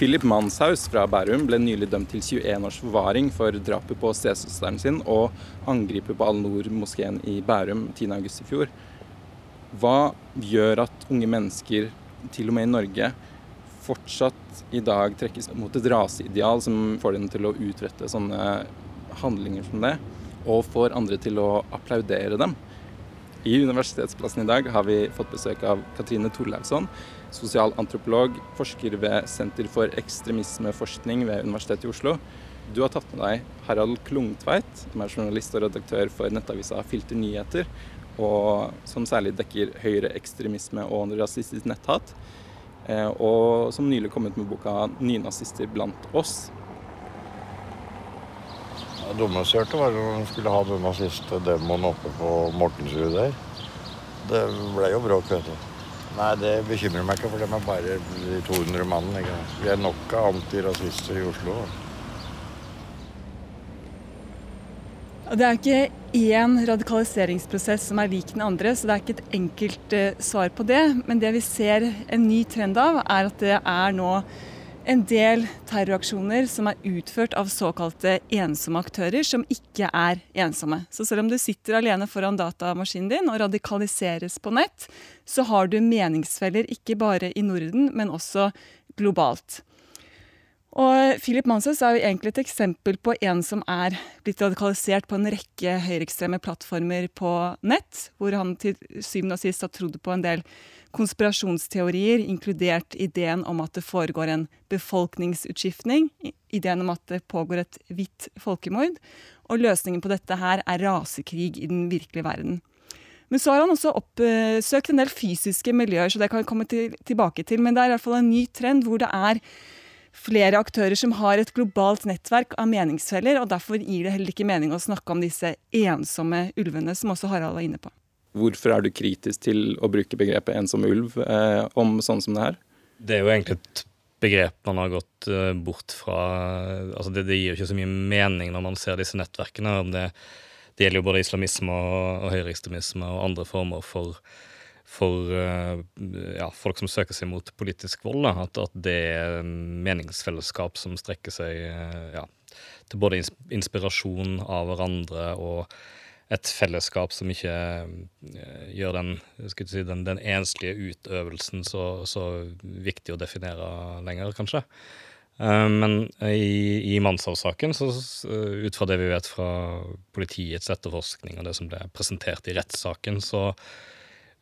Philip Manshaus fra Bærum ble nylig dømt til 21 års forvaring for drapet på stesøsteren sin og angrepet på Al-Noor-moskeen i Bærum 10.8 i fjor. Hva gjør at unge mennesker, til og med i Norge, fortsatt i dag trekkes mot et raseideal som får dem til å utrette sånne handlinger som det, og får andre til å applaudere dem? I Universitetsplassen i dag har vi fått besøk av Katrine Torleivsson, sosialantropolog, forsker ved Senter for ekstremismeforskning ved Universitetet i Oslo. Du har tatt med deg Harald Klungtveit, som er journalist og redaktør for nettavisa Filter Nyheter, og som særlig dekker høyreekstremisme og rasistisk netthat. Eh, og som nylig kom ut med boka 'Nynazister blant oss'. Dummeste var når de skulle ha denne siste demoen oppe på Mortensrud der. Det ble jo bråk, vet du. Nei, det bekymrer meg ikke, for dem er bare de 200 mannene. Vi er nok av antirasister i Oslo. Det er ikke én radikaliseringsprosess som er lik den andre, så det er ikke et enkelt uh, svar på det. Men det vi ser en ny trend av, er at det er nå en del terroraksjoner som er utført av såkalte ensomme aktører, som ikke er ensomme. Så selv om du sitter alene foran datamaskinen din og radikaliseres på nett, så har du meningsfeller ikke bare i Norden, men også globalt. Og Philip Manshaus er jo egentlig et eksempel på en som er blitt radikalisert på en rekke høyreekstreme plattformer på nett, hvor han til syvende og sist har trodd på en del konspirasjonsteorier, inkludert ideen om at det foregår en befolkningsutskiftning, ideen om at det pågår et hvitt folkemord, og løsningen på dette her er rasekrig i den virkelige verden. Men så har han også oppsøkt en del fysiske miljøer, så det kan vi komme til, tilbake til. Men det er i hvert fall en ny trend hvor det er flere aktører som har et globalt nettverk av meningsfeller, og derfor gir det heller ikke mening å snakke om disse ensomme ulvene, som også Harald var inne på. Hvorfor er du kritisk til å bruke begrepet ensom ulv eh, om sånn som det her? Det er jo egentlig et begrep man har gått uh, bort fra altså det, det, gir jo ikke så mye mening når man ser disse nettverkene. Det, det gjelder jo både islamisme og, og høyreekstremisme og andre former for, for uh, ja, folk som søker seg mot politisk vold. At, at, det er meningsfellesskap som strekker seg uh, ja, til både inspirasjon av hverandre og et fellesskap som ikke uh, gjør den, si, den, den, enslige utøvelsen så, så, viktig å definere lenger, kanskje. Uh, men i, i Manshaus-saken, uh, ut fra det vi vet fra politiets etterforskning og det som ble presentert i rettssaken, så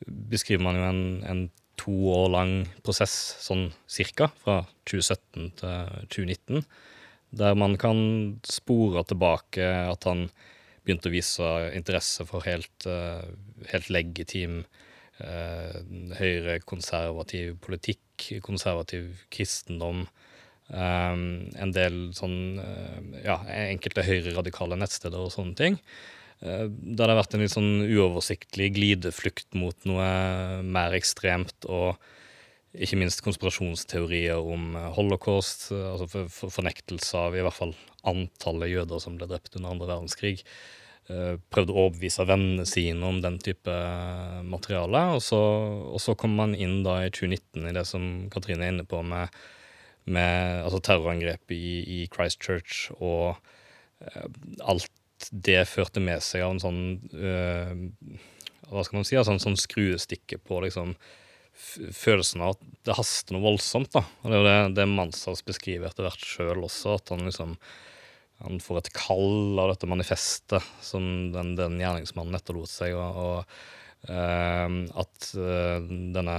beskriver man jo en, en to år lang prosess, sånn cirka, fra 2017 til 2019, der man kan spore tilbake at han begynte å vise interesse for helt, uh, helt legitim uh, høyrekonservativ politikk, konservativ kristendom. Um, en del sånn uh, ja, enkelte høyreradikale nettsteder og sånne ting. Uh, det har vært en litt sånn uoversiktlig glideflukt mot noe mer ekstremt og ikke minst konspirasjonsteorier om holocaust, altså fornektelse av i hvert fall antallet jøder som ble drept under andre verdenskrig. Eh, prøvde å overbevise vennene sine om den type eh, materiale. Og så, og så kom man inn da i 2019 i det som Katrine er inne på, med, med altså terrorangrepet i, i, Christchurch og eh, alt det førte med seg av en sånn uh, Hva skal man si? En sånn skruestikke på liksom følelsen av at det haster noe voldsomt. da. Og Det er jo det, det Manshaus beskriver etter hvert sjøl også, at han liksom han får et kall av dette manifestet som den, den gjerningsmannen etterlot seg, og, og eh, at denne,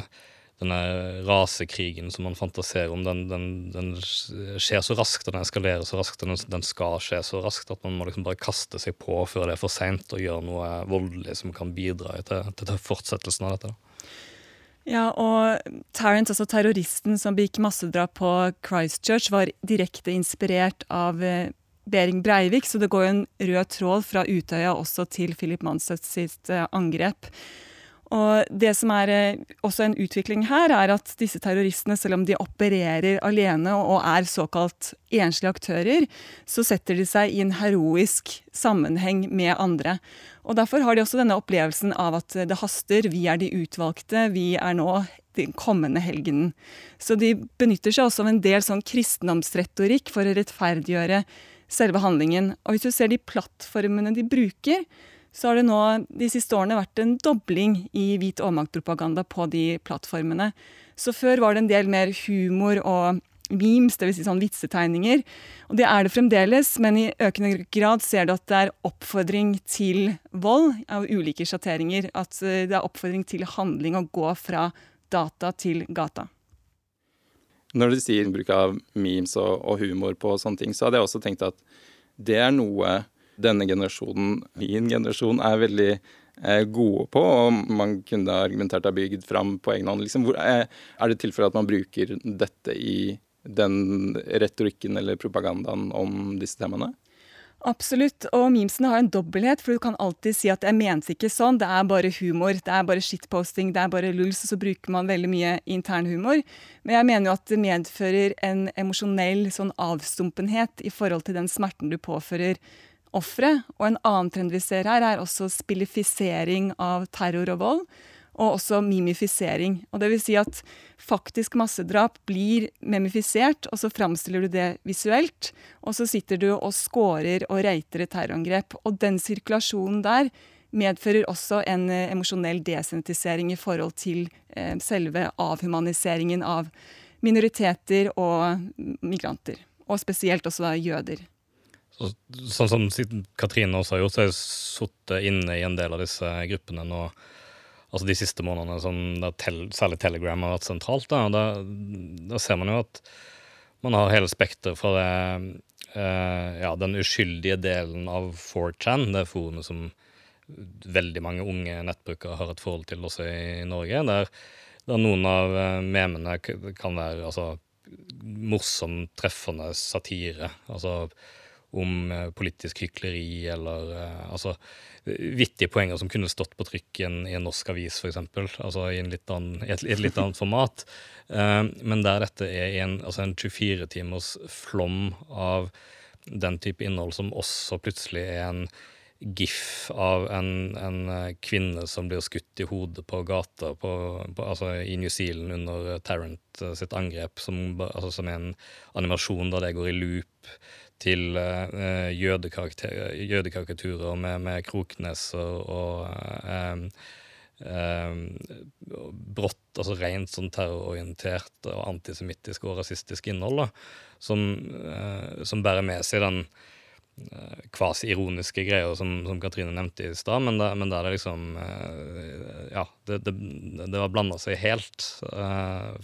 denne rasekrigen som man fantaserer om, den, den, den, skjer så raskt, den eskalerer så raskt, og den, skal skje så raskt at man må liksom bare kaste seg på før det er for seint, og gjøre noe voldelig som kan bidra til, til fortsettelsen av dette. da. Ja, og Tarrant, altså terroristen som begikk massedrap på Christchurch, var direkte inspirert av eh, Behring Breivik, så det går jo en rød tråd fra Utøya også til Philip Manseth sitt eh, angrep. Og Det som er eh, også en utvikling her, er at disse terroristene, selv om de opererer alene og er såkalt enslige aktører, så setter de seg i en heroisk sammenheng med andre. Og Derfor har de også denne opplevelsen av at det haster, vi er de utvalgte, vi er nå den kommende helgenen. Så de benytter seg også av en del sånn kristendomsretorikk for å rettferdiggjøre selve handlingen. Og hvis du ser de plattformene de bruker, så har det nå de siste årene vært en dobling i hvit overmaktpropaganda på de plattformene. Så før var det en del mer humor og memes, dvs. Si sånn vitsetegninger. Og det er det fremdeles, men i økende grad ser du at det er oppfordring til vold av ulike sjatteringer. At eh, det er oppfordring til handling å gå fra data til gata. Når du sier bruk av memes og, og, humor på sånne ting, så hadde jeg også tenkt at det er noe denne generasjonen, min generasjon, er veldig eh, gode på, og man kunne argumentert ha bygd fram på egen hånd. Liksom, eh, er det tilfellet at man bruker dette i den retorikken eller propagandaen om disse temaene? Absolutt, og memesene har en dobbelthet, for du kan alltid si at jeg mente ikke sånn, det er bare humor, det er bare shitposting, det er bare lulls, og så bruker man veldig mye internhumor. Men jeg mener jo at det medfører en emosjonell sånn avstumpenhet i forhold til den smerten du påfører offeret. Og en annen trend vi ser her, er også spillifisering av terror og vold og også mimifisering. Og det vil si at faktisk massedrap blir memifisert, og så framstiller du det visuelt. Og så sitter du og scorer og reiter et terrorangrep. Og den sirkulasjonen der medfører også en eh, emosjonell desentisering i forhold til eh, selve avhumaniseringen av minoriteter og migranter. Og spesielt også da jøder. Så, sånn som Katrine også har gjort, så har jeg sittet inne i en del av disse gruppene nå altså de siste månedene, som tel, særlig Telegram har vært sentralt, da, da, da, ser man jo at man har hele spekteret fra det, eh, ja, den uskyldige delen av 4chan, det forumet som veldig mange unge nettbrukere har et forhold til også i Norge, der, der noen av eh, memene kan være altså, morsom, treffende satire. altså om eh, politisk hykleri eller uh, altså vittige poenger som kunne stått på trykk i en, i en norsk avis, f.eks. Altså i, i et, litt annet format. Uh, men der dette er en, altså en 24 timers flom av den type innhold som også plutselig er en gif av en, en kvinne som blir skutt i hodet på gata på, på, altså i New Zealand under Tarrant sitt angrep, som, altså som er en animasjon der det går i loop til uh, jødekarikaturer med, med Kroknes og, og um, um, brått, altså rent sånn terrororientert og antisemittisk og rasistisk innhold, da, som, uh, som bærer med seg den uh, kvasi-ironiske greia som, som, Katrine nevnte i stad, men, men der det liksom Ja, det, det, det var blanda seg helt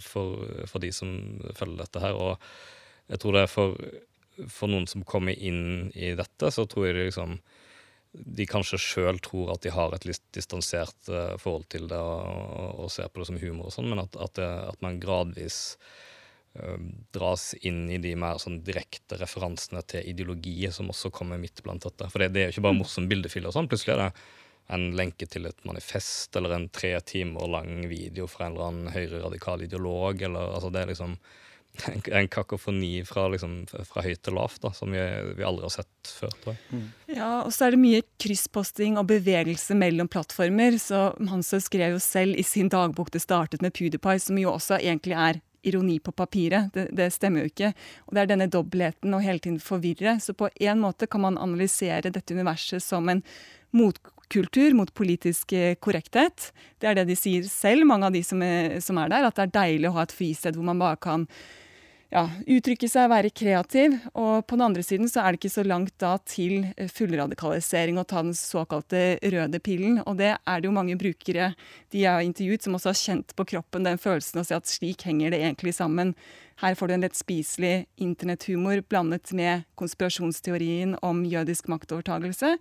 for, for de som følger dette her, og jeg tror det er for for noen som kommer inn i dette, så tror jeg liksom de kanskje sjøl tror at de har et litt distansert uh, forhold til det og, og, og, ser på det som humor og sånn, men at, at, det, at, man gradvis uh, dras inn i de mer sånn direkte referansene til ideologi som også kommer midt blant dette. For det, det er jo ikke bare morsom bildefil og sånn. Plutselig er det en lenke til et manifest eller en tre timer lang video fra en eller annen høyreradikal ideolog. eller altså det er liksom en kakofoni fra, liksom, fra høyt til lavt da, som vi, vi, aldri har sett før. tror jeg. Mm. Ja, og så er det mye kryssposting og bevegelse mellom plattformer. så Hansø skrev jo selv i sin dagbok det startet med PewDiePie, som jo også egentlig er ironi på papiret. Det, det stemmer jo ikke. Og det er denne dobbeltheten og hele tiden forvirre. Så på en måte kan man analysere dette universet som en motkultur mot politisk korrekthet. Det er det de sier selv, mange av de som er, som er der, at det er deilig å ha et fristed hvor man bare kan ja, uttrykke seg, være kreativ. Og på den andre siden så er det ikke så langt da til fullradikalisering og ta den såkalte røde pillen. Og det er det jo mange brukere de jeg har intervjuet som også har kjent på kroppen den følelsen og si at slik henger det egentlig sammen. Her får du en lett spiselig internetthumor blandet med konspirasjonsteorien om jødisk maktovertagelse.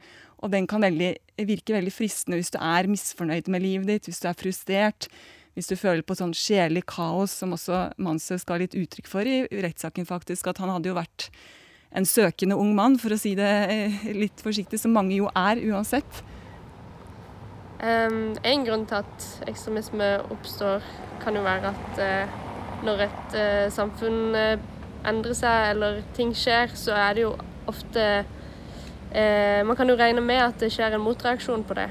Og den kan veldig, virke veldig fristende hvis du er misfornøyd med livet ditt, hvis du er frustrert hvis du føler på sånn sjelelig kaos, som også Manshaus ga litt uttrykk for i rettssaken, faktisk, at han hadde jo vært en søkende ung mann, for å si det eh, litt forsiktig, som mange jo er uansett. Um, en grunn til at ekstremisme oppstår, kan jo være at uh, når et uh, samfunn uh, endrer seg eller ting skjer, så er det jo ofte Man kan jo regne med at det skjer en motreaksjon på det.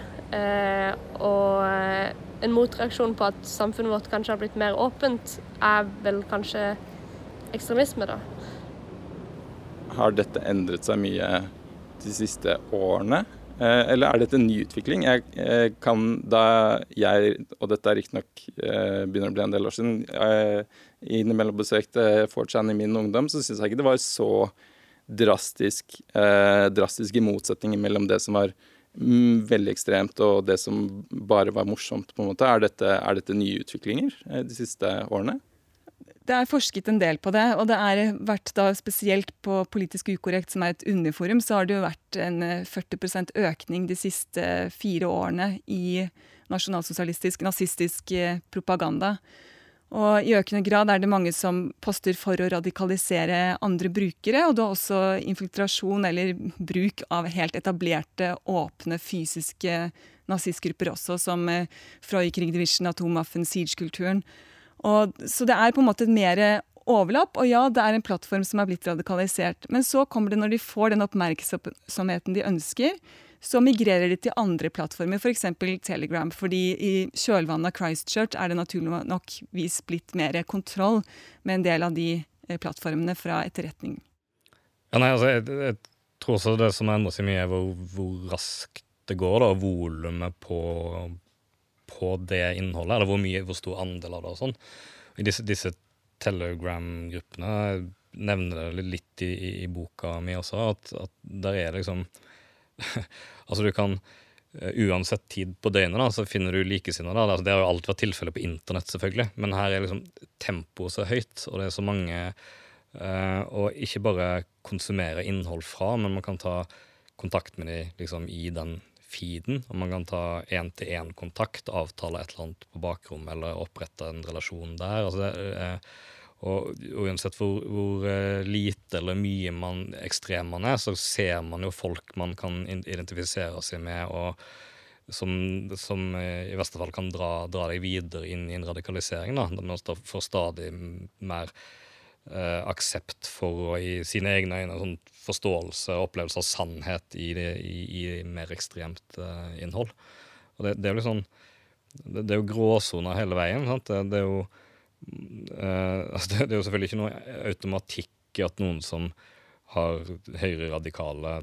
og en motreaksjon på at samfunnet vårt kanskje har blitt mer åpent, er vel kanskje ekstremisme, da. Har dette endret seg mye de siste årene? Eh, eller er dette en ny utvikling? Jeg eh, kan, da jeg, og dette er riktignok eh, begynner å bli en del år siden, innimellom besøkte 4chan i min ungdom, så syns jeg ikke det var så drastisk, drastiske motsetninger mellom det som var veldig ekstremt og det som bare var morsomt. på en måte. Er dette, er dette nye utviklinger eh, de siste årene? Det er forsket en del på det, og det er vært da spesielt på Politisk ukorrekt, som er et underforum, så har det jo vært en 40% økning de siste fire årene i nasjonalsosialistisk, nazistisk eh, propaganda. Og i økende grad er det mange som poster for å radikalisere andre brukere, og det er også infiltrasjon eller bruk av helt etablerte, åpne, fysiske nazistgrupper også, som eh, Freud, Krig Division, Atomwaffen, Siege-kulturen. Så det er på en måte mer overlapp, og ja, det er en plattform som er blitt radikalisert. Men så kommer det når de får den oppmerksomheten de ønsker, så migrerer de til andre plattformer, f.eks. For Telegram. fordi i kjølvannet av Christchurch er det naturlig nok vis blitt mer kontroll med en del av de eh, plattformene fra etterretning. Ja, nei, altså, jeg, jeg, tror også det som endrer seg mye, er hvor, hvor raskt det går, da, volumet på på det innholdet, eller hvor, mye, hvor stor andel av det og sånn. I disse, disse Telegram-gruppene nevner det litt i, i, i, boka mi også, at, at der er liksom Altså, du kan uh, Uansett tid på døgnet da, så finner du likesinnede. Altså, det har jo alltid vært tilfellet på internett, selvfølgelig, men her er liksom tempoet så høyt, og det er så mange uh, Og ikke bare konsumere innhold fra, men man kan ta kontakt med dem liksom, i den feeden, og man kan ta én-til-én-kontakt, avtale et eller annet på bakrommet eller opprette en relasjon der. Altså det, og uansett hvor, hvor, eh, lite eller mye man, ekstrem man er, så ser man jo folk man kan identifisere seg med, og som, som eh, i verste fall kan dra, dra, deg videre inn i en radikalisering. da, Man får stadig mer eh, aksept for, og i sine egne øyne, sånn forståelse og opplevelse av sannhet i, det, i, i mer ekstremt eh, innhold. Og det, det, er jo sånn Det, det er jo gråsoner hele veien. sant? Det, det er jo eh, altså det, er jo selvfølgelig ikke noe automatikk i at noen som har høyere radikale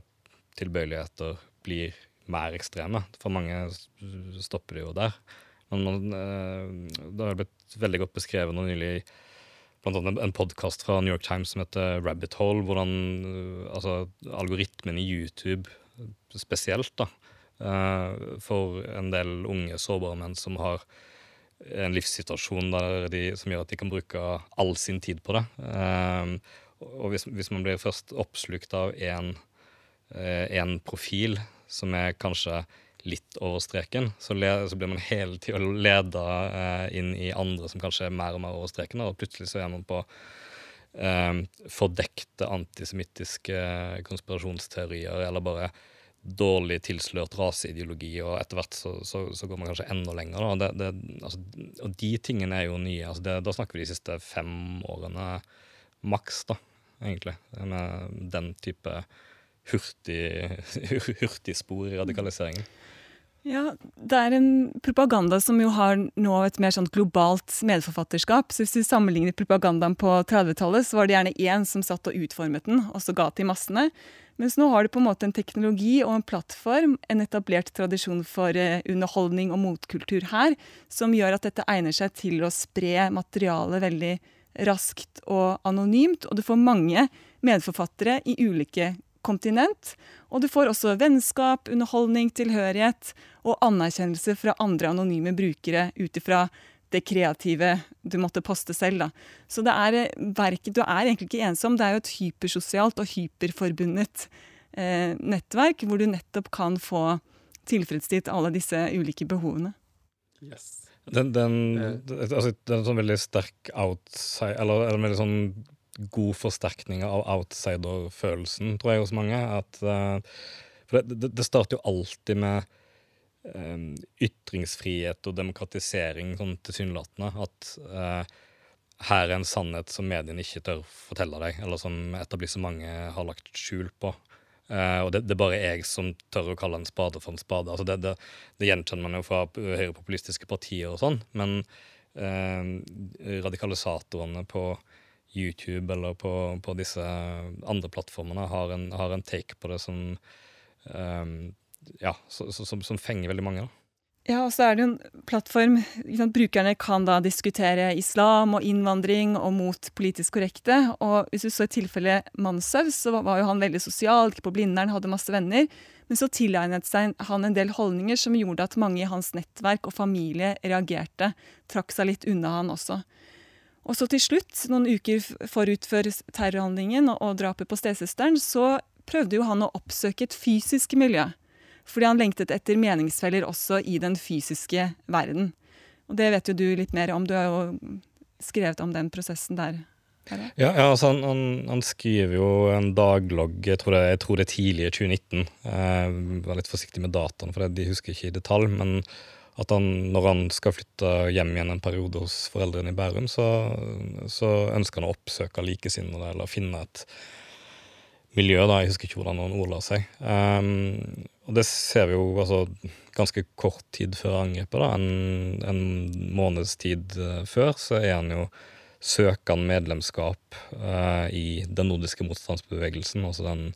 tilbøyeligheter, blir mer ekstreme. For mange stopper det jo der. Men man, uh, det har blitt veldig godt beskrevet nå nylig blant annet en podkast fra New York Times som heter Rabbit Hole. Hvordan uh, altså, algoritmen i YouTube spesielt, da, uh, for en del unge, sårbare menn som har en livssituasjon de, som gjør at de kan bruke all sin tid på det. Uh, og hvis, hvis, man blir først oppslukt av én profil som er kanskje litt over streken, så, så blir man hele tida leda eh, inn i andre som kanskje er mer og mer over streken, og plutselig så er man på eh, fordekte antisemittiske konspirasjonsteorier, eller bare dårlig tilslørt raseideologi, og etter hvert så, så, så, går man kanskje enda lenger. Det, det, altså, og de tingene er jo nye. Altså det, da snakker vi de siste fem årene maks, da, egentlig. Med den type hurtig, hurtigspor i radikaliseringen. Ja, det er en propaganda som jo har nå et mer sånn globalt medforfatterskap. Så hvis du sammenligner propagandaen på 30-tallet, så var det gjerne én som satt og utformet den, og så ga til massene. Mens nå har du på en måte en teknologi og en plattform, en etablert tradisjon for eh, underholdning og motkultur her, som gjør at dette egner seg til å spre materialet veldig raskt og anonymt. Og du får mange medforfattere i ulike kontinent. Og du får også vennskap, underholdning, tilhørighet og anerkjennelse fra andre anonyme brukere ut ifra det kreative du måtte poste selv. Da. Så det er, verket, du er egentlig ikke ensom. Det er jo et hypersosialt og hyperforbundet eh, nettverk, hvor du nettopp kan få tilfredsstilt alle disse ulike behovene. Yes. Den, den, eh. altså, den er en sånn veldig sterk outside Eller, eller veldig sånn god forsterkning av outsider-følelsen, tror jeg, hos mange. At, uh, for det, det, starter jo alltid med um, ytringsfrihet og demokratisering, sånn tilsynelatende. At uh, her er en sannhet som mediene ikke tør fortelle deg, eller som etablissementet har lagt skjul på. Uh, og det, det, er bare jeg som tør å kalle en spade for en spade. Altså det, det, det, gjenkjenner man jo fra høyrepopulistiske partier og sånn, men uh, radikalisatorene på YouTube eller på, på, disse andre plattformene har en, har en take på det som um, ja, som, som, fenger veldig mange. da. Ja, og så er det jo en plattform sant, Brukerne kan da diskutere islam og innvandring og mot politisk korrekte. Og hvis du så i tilfelle Manshaus, så var jo han veldig sosial, gikk på Blindern, hadde masse venner. Men så tilegnet seg han en del holdninger som gjorde at mange i hans nettverk og familie reagerte. Trakk seg litt unna han også. Og så til slutt, noen uker forut for terrorhandlingen og drapet på stesøsteren, så prøvde jo han å oppsøke et fysisk miljø. Fordi han lengtet etter meningsfeller også i den fysiske verden. Og det vet jo du litt mer om. Du har jo skrevet om den prosessen der. Ja, ja altså han, han, han, skriver jo en daglogg, jeg tror det, jeg tror det er tidlig i 2019. Jeg var litt forsiktig med dataene, for de husker ikke i detalj. Men at han, når han skal flytte hjem igjen en periode hos foreldrene i Bærum, så, så ønsker han å oppsøke likesinnede eller finne et miljø. da, Jeg husker ikke hvordan han ordla seg. Um, og det ser vi jo altså, ganske kort tid før angrepet. da, En, en måneds tid uh, før så er han jo søkende medlemskap uh, i den nordiske motstandsbevegelsen. altså den,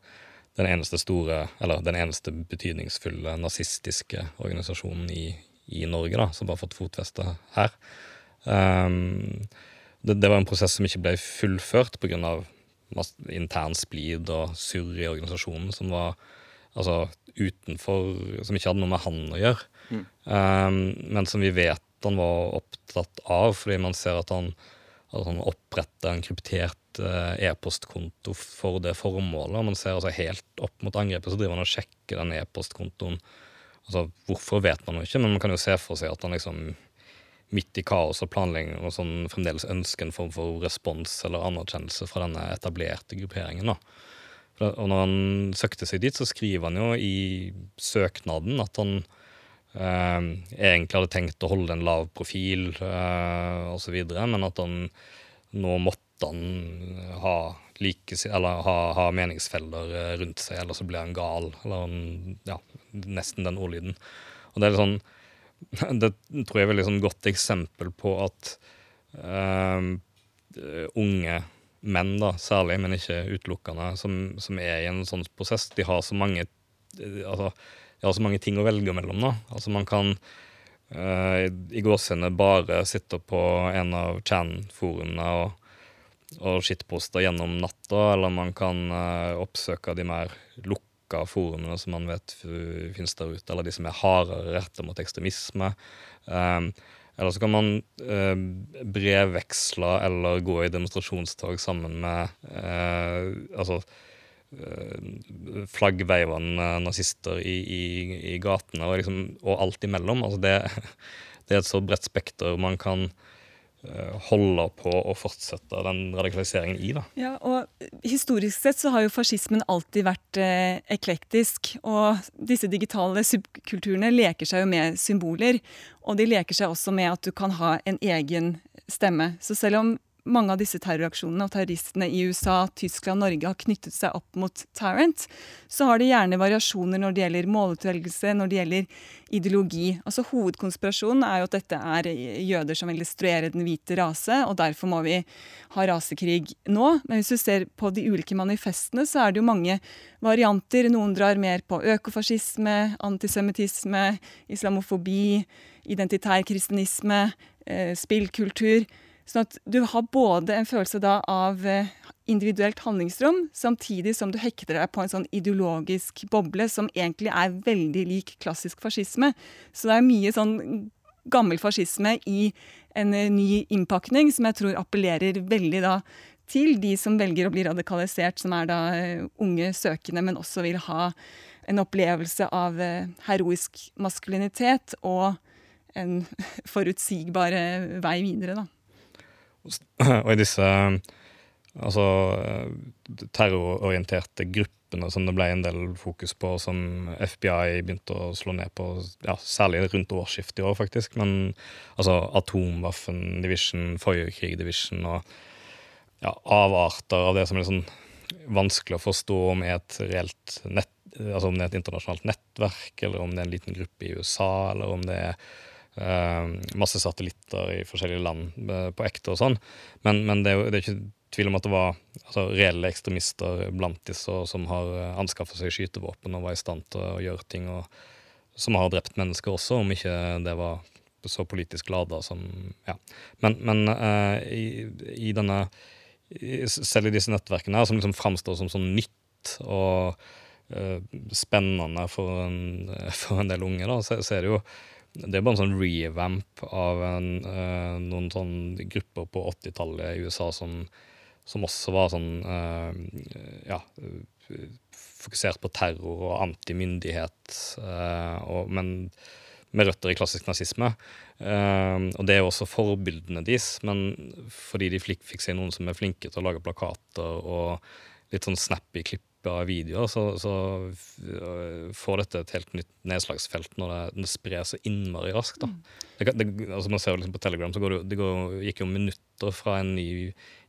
den, eneste store, eller den eneste betydningsfulle nazistiske organisasjonen i, i Norge da, som har fått fotfeste her. Um, det, det, var en prosess som ikke ble fullført pga. intern splid og surr i organisasjonen, som var altså utenfor Som ikke hadde noe med han å gjøre. Mm. Um, men som vi vet han var opptatt av, fordi man ser at han, at han oppretter en kryptert uh, e-postkonto for det formålet. og Man ser altså helt opp mot angrepet, så driver han og sjekker den e-postkontoen. Altså, Hvorfor vet man jo ikke, men man kan jo se for seg at han liksom midt i kaos og planlegging og sånn fremdeles ønsker en form for respons eller anerkjennelse fra denne etablerte grupperingen. da. Og når han søkte seg dit, så skriver han jo i søknaden at han eh, egentlig hadde tenkt å holde en lav profil eh, osv., men at han nå måtte han ha, like, ha, ha meningsfeller eh, rundt seg, eller så ble han gal. Eller han, ja, nesten den ordlyden. Og det er sånn Det tror jeg er et sånn godt eksempel på at uh, unge menn, da, særlig, men ikke utelukkende, som, som, er i en sånn prosess, de har så mange altså, de har så mange ting å velge mellom. da. Altså Man kan uh, i gåsehudene bare sitte på en av Chan-forumene og, og shitposte gjennom natta, eller man kan uh, oppsøke de mer lukka forumene som man vet finnes der ute, eller de som er hardere retta mot ekstremisme. Um, eller så kan man eh, brevveksle eller gå i demonstrasjonstog sammen med eh, altså eh, flaggveivende nazister i, i, i gatene, og, liksom, og alt imellom. Altså det, det, er et så bredt spekter man kan Eh, holde på å fortsette den radikaliseringen i. Da. Ja, og Historisk sett så har jo fascismen alltid vært eh, eklektisk. Og disse digitale subkulturene leker seg jo med symboler. Og de leker seg også med at du kan ha en egen stemme. Så selv om mange av disse terroraksjonene og terroristene i USA, Tyskland Norge har knyttet seg opp mot Tarrant, så har de gjerne variasjoner når det gjelder målutvelgelse, når det gjelder ideologi. Altså Hovedkonspirasjonen er jo at dette er jøder som vil destruere den hvite rase, og derfor må vi ha rasekrig nå. Men hvis du ser på de ulike manifestene, så er det jo mange varianter. Noen drar mer på økofascisme, antisemittisme, islamofobi, identitær kristenisme, eh, spillkultur. Sånn at du har både en følelse da av eh, individuelt handlingsrom, samtidig som du hekter deg på en sånn ideologisk boble som egentlig er veldig lik klassisk fascisme. Så det er mye sånn gammel fascisme i en eh, ny innpakning som jeg tror appellerer veldig da til de som velger å bli radikalisert, som er da eh, unge søkende, men også vil ha en opplevelse av heroisk maskulinitet og en forutsigbar vei videre, da. Og i disse altså, terrororienterte gruppene som det ble en del fokus på, som FBI begynte å slå ned på, ja, særlig rundt årsskiftet i år, faktisk. Men altså Atomwaffen Division, Forrige Division og ja, avarter av det som er sånn vanskelig å forstå om er et reelt nett, altså om det er et internasjonalt nettverk, eller om det er en liten gruppe i USA, eller om det er masse satellitter i forskjellige land uh, på ekte og sånn. Men, men det, er, det, er ikke tvil om at det var altså, reelle ekstremister blant disse som har uh, anskaffet seg skytevåpen og var i stand til å gjøre ting, og som har drept mennesker også, om ikke det var så politisk lada som Ja. Men, men i, i denne selv i disse nettverkene her, som liksom framstår som sånn nytt og uh, spennende for en, for en, del unge, da, så, så, er det jo det er bare en sånn revamp av en, uh, noen sånne grupper på 80-tallet i USA som, som, også var sånn uh, ja, fokusert på terror og antimyndighet, men med røtter i klassisk nazisme. Uh, og det er også forbildene deres, men fordi de fikk seg noen som er flinke til å lage plakater og litt sånn snappy klipp av videoer, så, så uh, får dette et helt nytt nedslagsfelt når det, det sprer så innmari raskt. Da. Mm. Det, det, altså man ser liksom På Telegram så går det, det går, gikk jo minutter fra en ny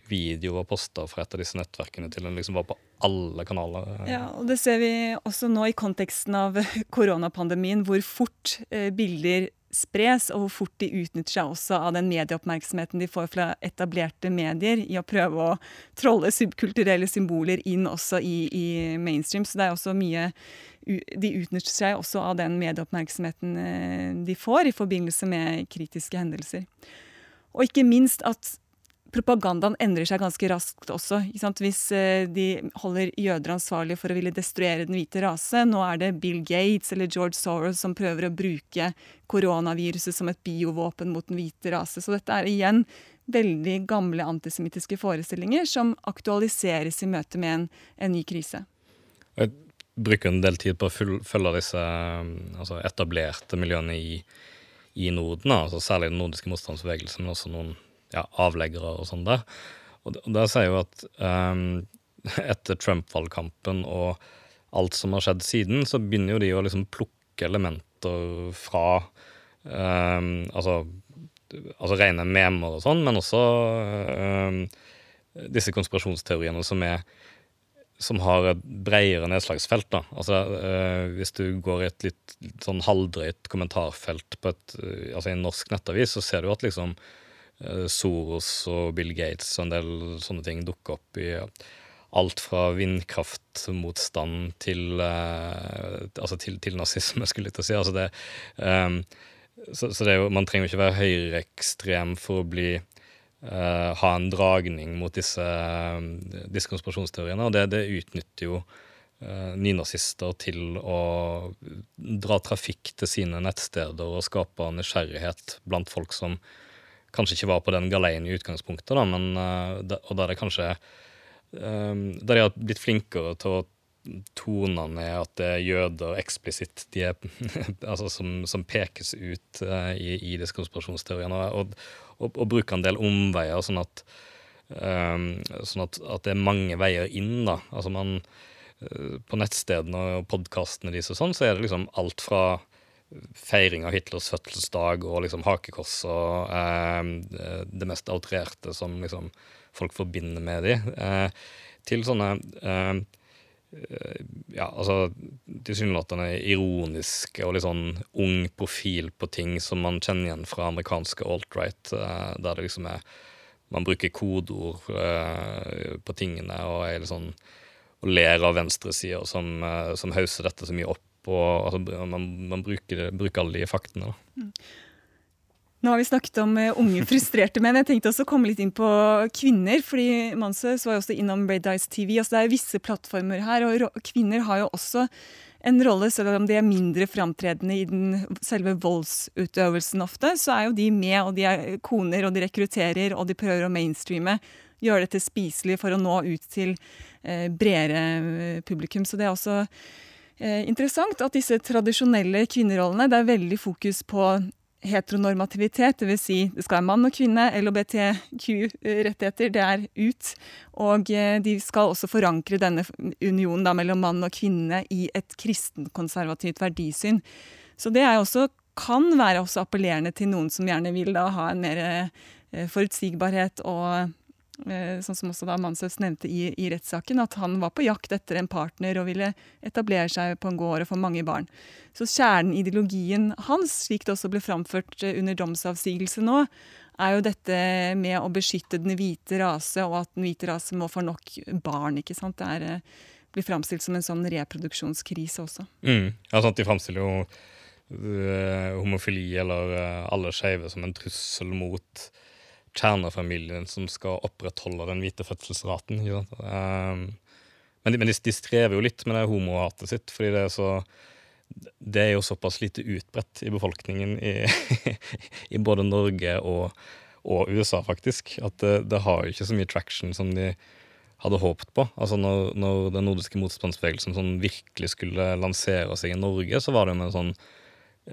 video var posta fra et av disse nettverkene til den liksom var på alle kanaler. Ja, og Det ser vi også nå i konteksten av koronapandemien, hvor fort eh, bilder spres, og hvor fort de utnytter seg også av den medieoppmerksomheten de får fra etablerte medier, i å prøve å trolle subkulturelle symboler inn også i, i mainstream. Så det er også mye De utnytter seg også av den medieoppmerksomheten eh, de får i forbindelse med kritiske hendelser. Og ikke minst at propagandaen endrer seg ganske raskt også. Hvis eh, de holder jøder ansvarlige for å ville destruere den hvite rase, nå er det Bill Gates eller George Soros som prøver å bruke koronaviruset som et biovåpen mot den hvite rase. Så dette er igjen veldig gamle antisemittiske forestillinger som aktualiseres i møte med en, en ny krise. Jeg bruker en del tid på å følge disse altså etablerte miljøene i, i Norden, altså særlig den nordiske motstandsbevegelsen, men også noen ja, avleggere og sånn der. Og der sier jo at um, etter Trump-valgkampen og alt som har skjedd siden, så begynner jo de å liksom plukke elementer fra um, altså, altså rene memer og sånn, men også um, disse konspirasjonsteoriene som er som har et bredere nedslagsfelt. da. Altså, uh, Hvis du går i et litt sånn halvdrøyt kommentarfelt på et, øh, altså i en norsk nettavis, så ser du at liksom Eh, Soros og Bill Gates og en del sånne ting dukker opp i alt fra vindkraftmotstand til, uh, altså til, til, nazisme, skulle jeg til å si. Altså det, um, så, så det jo, man trenger ikke være høyreekstrem for å bli uh, ha en dragning mot disse, uh, disse konspirasjonsteoriene, og det, det utnytter jo nynazister til å dra trafikk til sine nettsteder og skape nysgjerrighet blant folk som kanskje ikke var på den galeien i utgangspunktet, da, men, uh, og der det kanskje um, Der jeg har blitt flinkere til å tone ned at det er jøder eksplisitt de er, altså som, som, pekes ut uh, i, i disse og, og, og, bruke en del omveier, sånn at, um, sånn at, at det er mange veier inn. da, altså man på nettstedene og podkastene deres og sånn, så er det liksom alt fra feiring av Hitlers fødselsdag og liksom hakekors og eh, det mest outrerte som liksom folk forbinder med de, eh, til sånne eh, ja, altså tilsynelatende ironiske og litt sånn ung profil på ting som man kjenner igjen fra amerikanske alt-right, eh, der det liksom er Man bruker kodeord eh, på tingene og er litt sånn og ler av venstresida som, eh, som hauser dette så mye opp og altså, man, man bruker, bruker, alle de faktene. Mm. Nå har vi snakket om uh, unge, frustrerte menn. Jeg tenkte også å komme litt inn på kvinner. fordi Mansøs var jo også innom Red Eyes TV. altså Det er visse plattformer her, og kvinner har jo også en rolle, selv om de er mindre framtredende i den selve voldsutøvelsen ofte, så er jo de med, og de er koner, og de rekrutterer, og de prøver å mainstreame. Gjøre dette spiselig for å nå ut til eh, bredere eh, publikum. Så det er også eh, interessant at disse tradisjonelle kvinnerollene, det er veldig fokus på heteronormativitet, dvs. Si det skal være mann og kvinne, LHBTQ-rettigheter, det er ut. Og eh, de skal også forankre denne unionen da, mellom mann og kvinne i et kristenkonservativt verdisyn. Så det er også, kan være også appellerende til noen som gjerne vil da ha en mer eh, forutsigbarhet og Eh, sånn som også da Manshaus nevnte i, i rettssaken, at han var på jakt etter en partner og ville etablere seg på en gård og få mange barn. Så kjernen hans, slik det også ble framført eh, under domsavsigelse nå, er jo dette med å beskytte den hvite rase, og at den hvite rase må få nok barn. ikke sant? Det er, eh, blir framstilt som en sånn reproduksjonskrise også. Mm. Ja, sant, De framstiller jo homofili eller alle skeive som en trussel mot kjernefamilien som skal opprettholde den hvite fødselsraten. Um, men, de, men de, de, strever jo litt med det homohatet sitt, fordi det er så det er jo såpass lite utbredt i befolkningen i, i både Norge og, og, USA, faktisk, at det, det, har jo ikke så mye traction som de hadde håpet på. Altså når, når den nordiske motstandsbevegelsen sånn virkelig skulle lansere seg i Norge, så var det jo med en sånn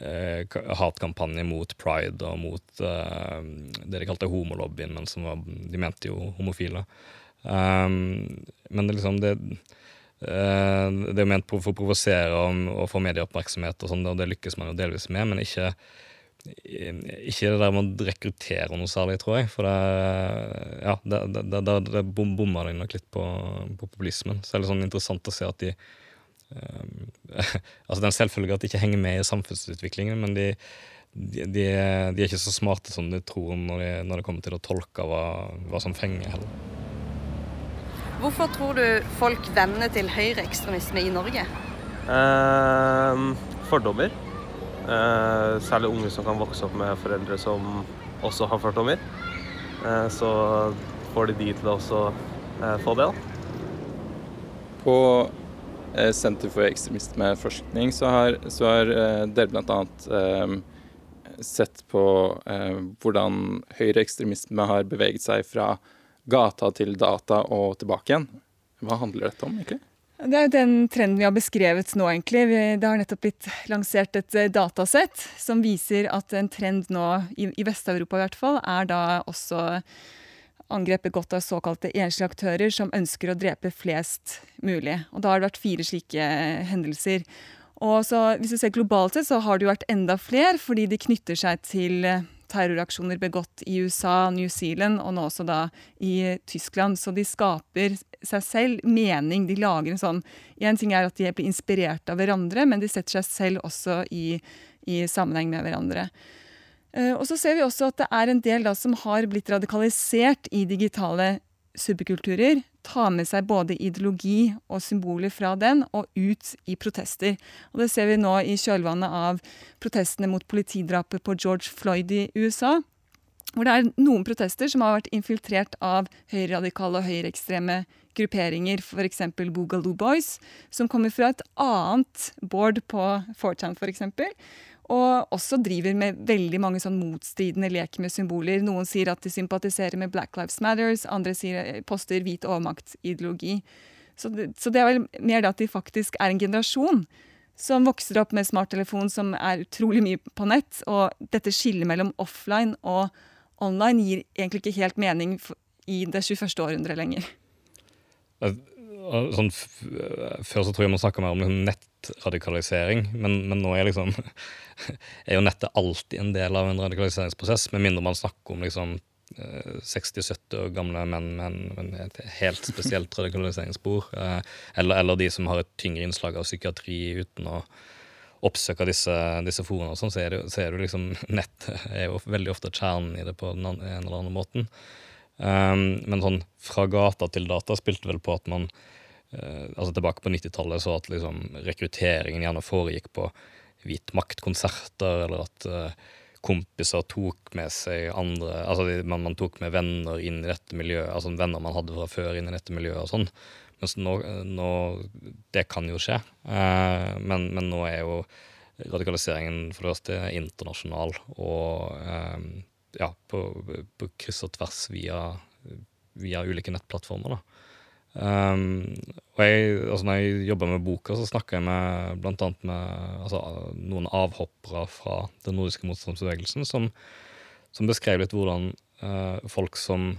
eh, hatkampanje mot pride og mot eh, det de kalte homolobbyen, men som var, de mente jo homofile. Um, men det liksom det, eh, det er ment for å provosere og, og få medieoppmerksomhet, og sånn, og det lykkes man jo delvis med, men ikke ikke det der med å rekruttere noe særlig, tror jeg. For det, ja, det, det, nok litt på, på populismen. Så det er litt sånn interessant å se at de altså Det er en selvfølge at de ikke henger med i samfunnsutviklingen, men de, de, de, er, de er ikke så smarte som de tror når, de, når det kommer til å tolke hva, hva som fenger. heller. Hvorfor tror du folk vender til høyreekstremisme i Norge? Eh, fordommer. Eh, særlig unge som kan vokse opp med foreldre som også har fordommer. Eh, så får de de til å også eh, få det. da. På Senter for ekstremismeforskning, så har, så har eh, dere bl.a. Eh, sett på eh, hvordan høyreekstremisme har beveget seg fra gata til data og tilbake igjen. Hva handler dette om, egentlig? Det er jo den trenden vi har beskrevet nå, egentlig. Det har nettopp blitt lansert et eh, datasett som viser at en trend nå, i Vest-Europa i hvert fall, er da også angrepet begått av såkalte enslige aktører som ønsker å drepe flest mulig. Og da har det vært fire slike hendelser. Og så, hvis du ser globalt sett, så har det jo vært enda flere, fordi de knytter seg til eh, terroraksjoner begått i USA, New Zealand og nå også da i Tyskland. Så de skaper seg selv mening. De lager en sånn En ting er at de blir inspirert av hverandre, men de setter seg selv også i, i sammenheng med hverandre. Eh, og så ser vi også at det er en del da som har blitt radikalisert i digitale subkulturer. Tar med seg både ideologi og symboler fra den og ut i protester. Og det ser vi nå i kjølvannet av protestene mot politidrapet på George Floyd i USA. Hvor det er noen protester som har vært infiltrert av høyreradikale og høyreekstreme grupperinger, f.eks. Boogaloo Boys, som kommer fra et annet board på 4chan f.eks. Og også driver med veldig mange sånn motstridende lek med symboler. Noen sier at de sympatiserer med Black Lives Matters, andre sier, poster hvit overmaktsideologi. Så det, så det er vel mer det at de faktisk er en generasjon som vokser opp med smarttelefon som er utrolig mye på nett. Og dette skillet mellom offline og online gir egentlig ikke helt mening i det 21. århundret lenger. Sånn, før så tror jeg man snakka mer om liksom nettradikalisering, men, men, nå er, liksom, er jo nettet alltid en del av en radikaliseringsprosess, med mindre man snakker om liksom 60-70 eh, år gamle menn med et helt spesielt radikaliseringsspor. Eh, eller, eller, de som har et tyngre innslag av psykiatri uten å oppsøke disse, disse forene, sånn, så, er det, så er det liksom Nett er jo veldig ofte kjernen i det på den ene eller andre måten. Um, men sånn fra gata til data spilte vel på at man uh, altså Tilbake på 90-tallet så at liksom rekrutteringen gjerne foregikk på hvit makt-konserter, eller at uh, kompiser tok med seg andre Altså man, man, tok med venner inn i dette miljøet, altså venner man hadde fra før inn i dette miljøet og sånn. Mens nå, nå, Det kan jo skje, uh, men, men, nå er jo radikaliseringen for det første internasjonal og um, ja, på, på, kryss og tvers via, via ulike nettplattformer. da. Um, og jeg, altså når jeg jobber med boka, så snakker jeg med annet med altså, noen avhoppere fra den nordiske motstandsbevegelsen som, som beskrev litt hvordan uh, folk som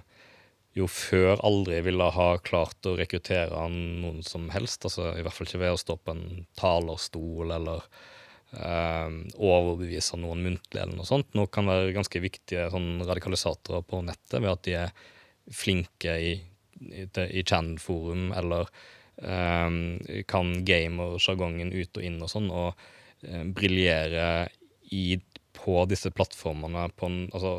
jo før aldri ville ha klart å rekruttere noen som helst, altså i hvert fall ikke ved å stå på en talerstol eller overbevise noen muntlig eller noe sånt. Nå kan være ganske viktige sånn radikalisatorer på nettet ved at de er flinke i, i, i Chan-forum, eller um, kan gamersjargongen ut og inn og sånn, og uh, briljere på disse plattformene på en, altså,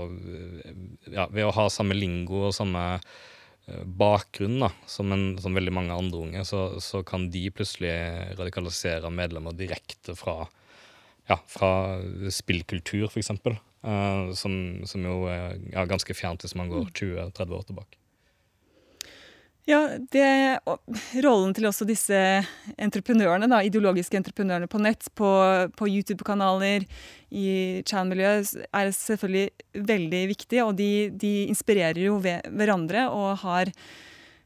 ja, ved å ha samme lingo og samme uh, bakgrunn da, som, en, som, veldig mange andre unge, så, så, kan de plutselig radikalisere medlemmer direkte fra, ja, fra spillkultur, f.eks. Uh, som, som, jo er ja, ganske fjernt hvis man går 20-30 år tilbake. Ja, det, rollen til også disse entreprenørene, da, ideologiske entreprenørene på nett, på, på YouTube-kanaler, i Chan-miljøet, er selvfølgelig veldig viktig. Og de, de inspirerer jo hverandre og har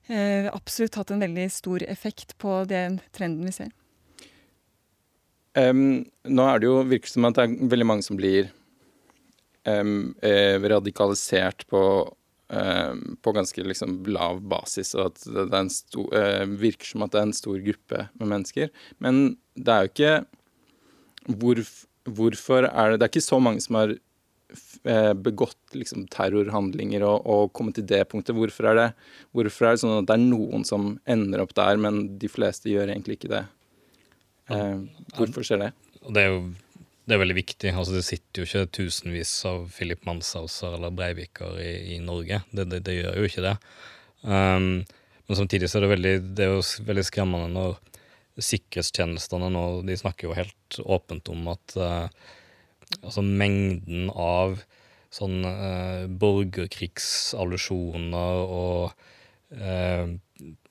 eh, absolutt hatt en veldig stor effekt på den trenden vi ser. Um, nå er det jo virker som at det er veldig mange som blir um, radikalisert på um, på ganske liksom lav basis, og at det, det sto, uh, virker som at det er en stor gruppe med mennesker. Men det er jo ikke hvorf, Hvorfor er det Det er ikke så mange som har uh, begått liksom, terrorhandlinger og, og, kommet til det punktet. Hvorfor er det, hvorfor er det sånn at det er noen som ender opp der, men de fleste gjør egentlig ikke det? Uh, hvorfor skjer det? Det er jo det er veldig viktig. Altså, det sitter jo ikke tusenvis av Philip Manshauser eller Breiviker i, i Norge. Det, det, det, gjør jo ikke det. Um, men samtidig så er det, veldig, det er jo veldig skremmende når sikkerhetstjenestene nå de snakker jo helt åpent om at uh, altså mengden av sånn uh, borgerkrigsallusjoner og uh,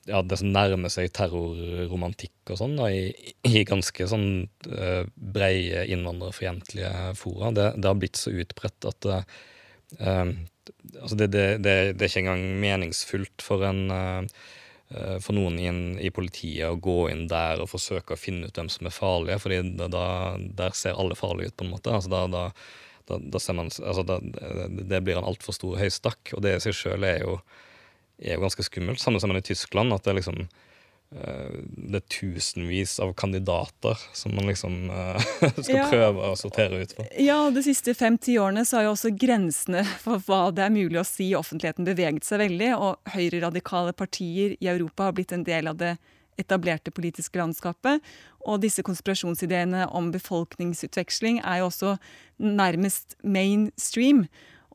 ja, det som nærmer seg terrorromantikk og sånn, da, i, i, ganske sånn uh, breie innvandrerfiendtlige fora. Det, det, har blitt så utbredt at uh, altså det, det, det, er ikke engang meningsfullt for en uh, for noen inn, i, politiet å gå inn der og forsøke å finne ut hvem som er farlige, da, der ser alle farlige ut, på en måte. Altså da, da, da, ser man, altså det blir en altfor stor høystakk, og det i seg sjøl er jo er jo ganske skummelt. Samme som i Tyskland, at det er liksom eh, det er tusenvis av kandidater som man liksom uh, skal ja. prøve å sortere ut for. Ja, de siste fem-ti årene så har jo også grensene for hva det er mulig å si i offentligheten beveget seg veldig, og høyreradikale partier i Europa har blitt en del av det etablerte politiske landskapet. Og disse konspirasjonsideene om befolkningsutveksling er jo også nærmest mainstream.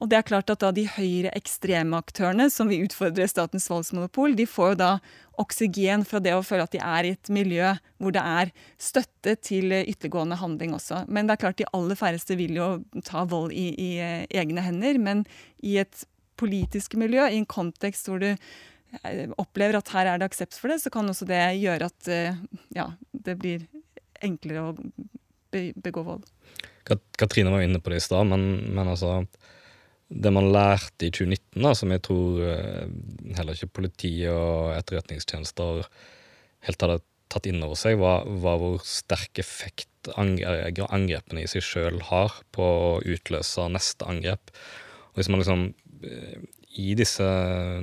Og det er klart at da de høyre ekstreme aktørene som vil utfordre statens voldsmonopol, de får jo da oksygen fra det å føle at de er i et miljø hvor det er støtte til ytterliggående handling også. Men det er klart de aller færreste vil jo ta vold i, i eh, egne hender. Men i et politisk miljø, i en kontekst hvor du eh, opplever at her er det aksept for det, så kan også det gjøre at eh, ja, det blir enklere å begå vold. Katrine var inne på det i stad, men, men altså det man lærte i 2019, da, som jeg tror eh, heller ikke politiet og etterretningstjenester helt hadde tatt inn over seg, var, var hvor sterk effekt angrepene i seg sjøl har på å utløse neste angrep. Og hvis man liksom eh, i disse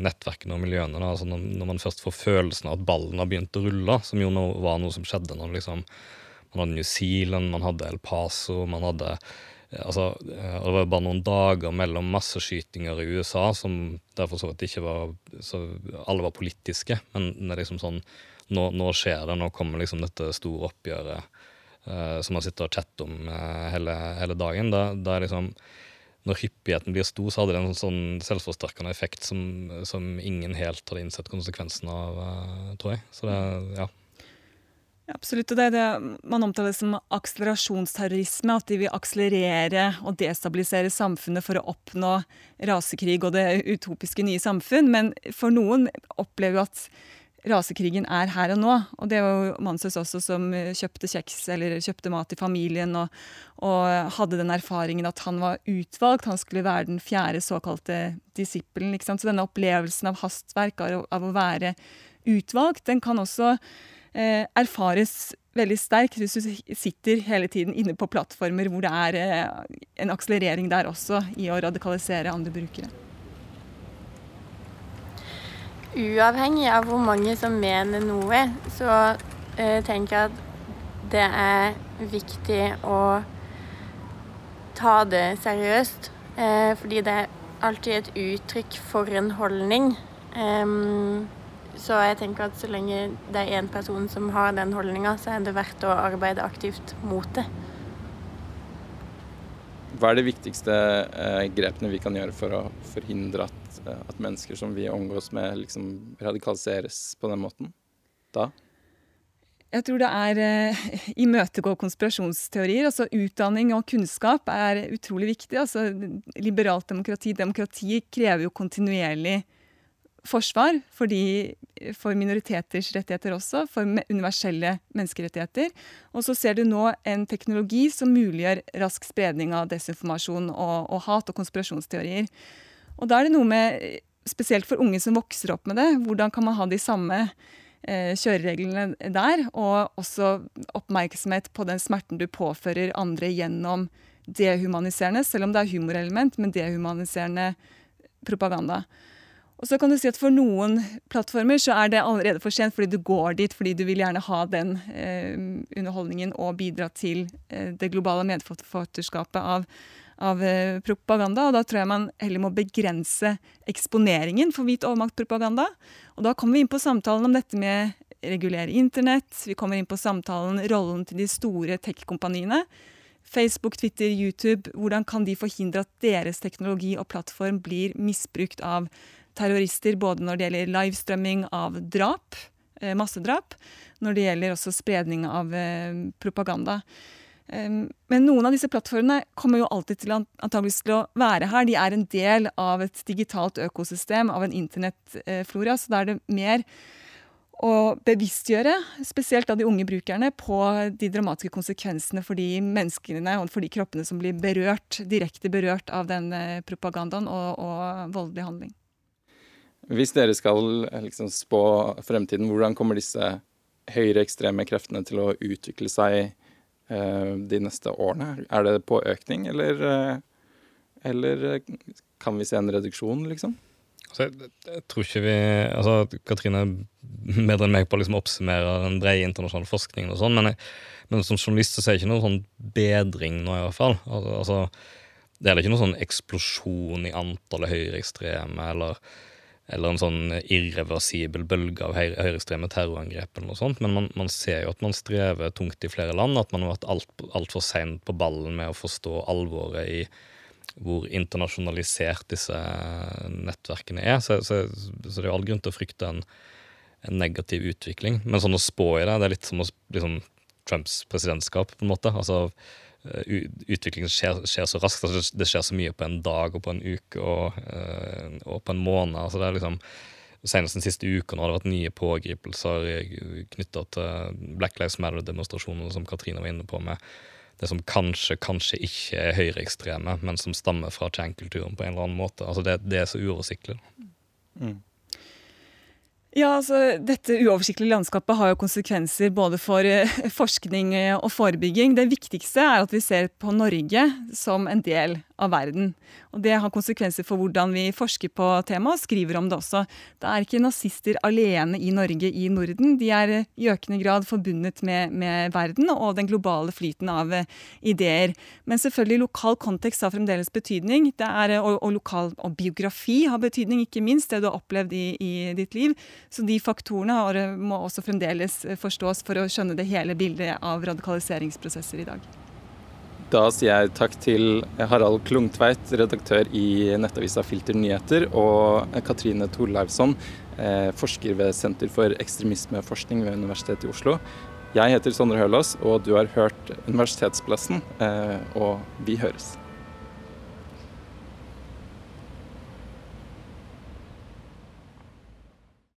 nettverkene og miljøene, da, altså når, man først får følelsen av at ballen har begynt å rulle, som jo var noe som skjedde når liksom, man hadde New Zealand, man hadde El Paso, man hadde altså, eh, Det var bare noen dager mellom masseskytinger i USA som derfor så vidt ikke var så Alle var politiske, men det er liksom sånn nå, nå skjer det, nå kommer liksom dette store oppgjøret uh, som man sitter og chatter om uh, hele, hele, dagen. Da, da liksom når hyppigheten blir stor, så hadde det en sånn selvforsterkende effekt som, som ingen helt hadde innsett konsekvensen av, uh, tror jeg. Så det, ja. Absolutt. og Det det man omtaler som akselerasjonsterrorisme. At de vil akselerere og destabilisere samfunnet for å oppnå rasekrig og det utopiske nye samfunn. Men for noen opplever jo at rasekrigen er her og nå. Og det var jo Manshaus også som kjøpte kjeks eller kjøpte mat til familien og, og, hadde den erfaringen at han var utvalgt. Han skulle være den fjerde såkalte disippelen. Så denne opplevelsen av hastverk, av, av å være utvalgt, den kan også erfares veldig sterkt hvis du sitter hele tiden inne på plattformer hvor det er eh, en akselerering der også i å radikalisere andre brukere. Uavhengig av hvor mange som mener noe, så eh, tenker jeg at det er viktig å ta det seriøst. Eh, fordi det er alltid et uttrykk for en holdning. Um, så jeg tenker at så lenge det er én person som har den holdninga, så er det verdt å arbeide aktivt mot det. Hva er de viktigste eh, grepene vi kan gjøre for å forhindre at, eh, at mennesker som vi omgås med, liksom radikaliseres på den måten da? Jeg tror det er eh, imøtegå konspirasjonsteorier. altså Utdanning og kunnskap er utrolig viktig. altså Liberalt demokrati, demokrati krever jo kontinuerlig forsvar for, for minoriteters rettigheter også, for universelle menneskerettigheter. Og så ser du nå en teknologi som muliggjør rask spredning av desinformasjon og, og hat og konspirasjonsteorier. Og da er det noe med, spesielt for unge som vokser opp med det, hvordan kan man ha de samme eh, kjørereglene der, og også oppmerksomhet på den smerten du påfører andre gjennom dehumaniserende, selv om det er humorelement, men dehumaniserende propaganda. Og så kan du si at For noen plattformer så er det allerede for sent, fordi du går dit fordi du vil gjerne ha den eh, underholdningen og bidra til eh, det globale medforfatterskapet av, av eh, propaganda. Og Da tror jeg man heller må begrense eksponeringen for hvit overmaktpropaganda. Og Da kommer vi inn på samtalen om dette med regulere internett. Vi kommer inn på samtalen rollen til de store tech-kompaniene. Facebook, Twitter, YouTube. Hvordan kan de forhindre at deres teknologi og plattform blir misbrukt av terrorister både når det gjelder livestreaming av drap, eh, massedrap, når det gjelder også spredning av eh, propaganda. Men noen av disse plattformene kommer jo alltid til, til å være her. De er en del av et digitalt økosystem, av en internettflora. Så da er det mer å bevisstgjøre, spesielt av de unge brukerne, på de dramatiske konsekvensene for de menneskene og for de kroppene som blir berørt, direkte berørt av den eh, propagandaen og, og voldelig handling. Hvis dere skal eh, liksom spå fremtiden, hvordan kommer disse høyreekstreme kreftene til å utvikle seg eh, de neste årene? Er det på økning, eller, eh, eller kan vi se en reduksjon, liksom? Altså, jeg, jeg, tror ikke vi altså, Katrine er bedre enn meg på å liksom oppsummere den brede internasjonale forskningen, og sånn, men, men, som journalist så ser jeg ikke noen sånn bedring nå, i hvert fall. Altså, altså, det er ikke noen sånn eksplosjon i antallet høyreekstreme eller eller en sånn irreversibel bølge av høyreekstreme terrorangrep, eller noe sånt, men man, man, ser jo at man strever tungt i flere land, at man har vært altfor alt, alt sein på ballen med å forstå alvoret i hvor internasjonalisert disse nettverkene er. Så, så, så det er jo all grunn til å frykte en, en, negativ utvikling. Men sånn å spå i det, det er litt som å, liksom, Trumps presidentskap, på en måte. altså utviklingen skjer, skjer, så raskt. Altså det skjer så mye på en dag og på en uke og, eh, og på en måned. altså det er liksom Senest den siste uka har det vært nye pågripelser knytta til Black Lives Matter-demonstrasjoner, som Katrine var inne på, med det som kanskje, kanskje ikke er høyreekstreme, men som stammer fra Chan-kulturen på en eller annen måte. Altså det, det er så uoversiktlig. Mm. Ja, altså Dette uoversiktlige landskapet har jo konsekvenser både for eh, forskning og forebygging. Det viktigste er at vi ser på Norge som en del av verden. Og Det har konsekvenser for hvordan vi forsker på temaet og skriver om det også. Det er ikke nazister alene i Norge, i Norden. De er i økende grad forbundet med, med verden og den globale flyten av eh, ideer. Men selvfølgelig lokal kontekst har fremdeles betydning. Er, og, og, lokal, og biografi har betydning, ikke minst det du har opplevd i, i ditt liv. Så de faktorene har, må også fremdeles forstås for å skjønne det hele bildet av radikaliseringsprosesser i dag. Da sier jeg takk til Harald Klungtveit, redaktør i nettavisa Filter Nyheter, og Katrine Torleivsson, eh, forsker ved Senter for ekstremismeforskning ved Universitetet i Oslo. Jeg heter Sondre Hølaas, og du har hørt Universitetsplassen, eh, og vi høres.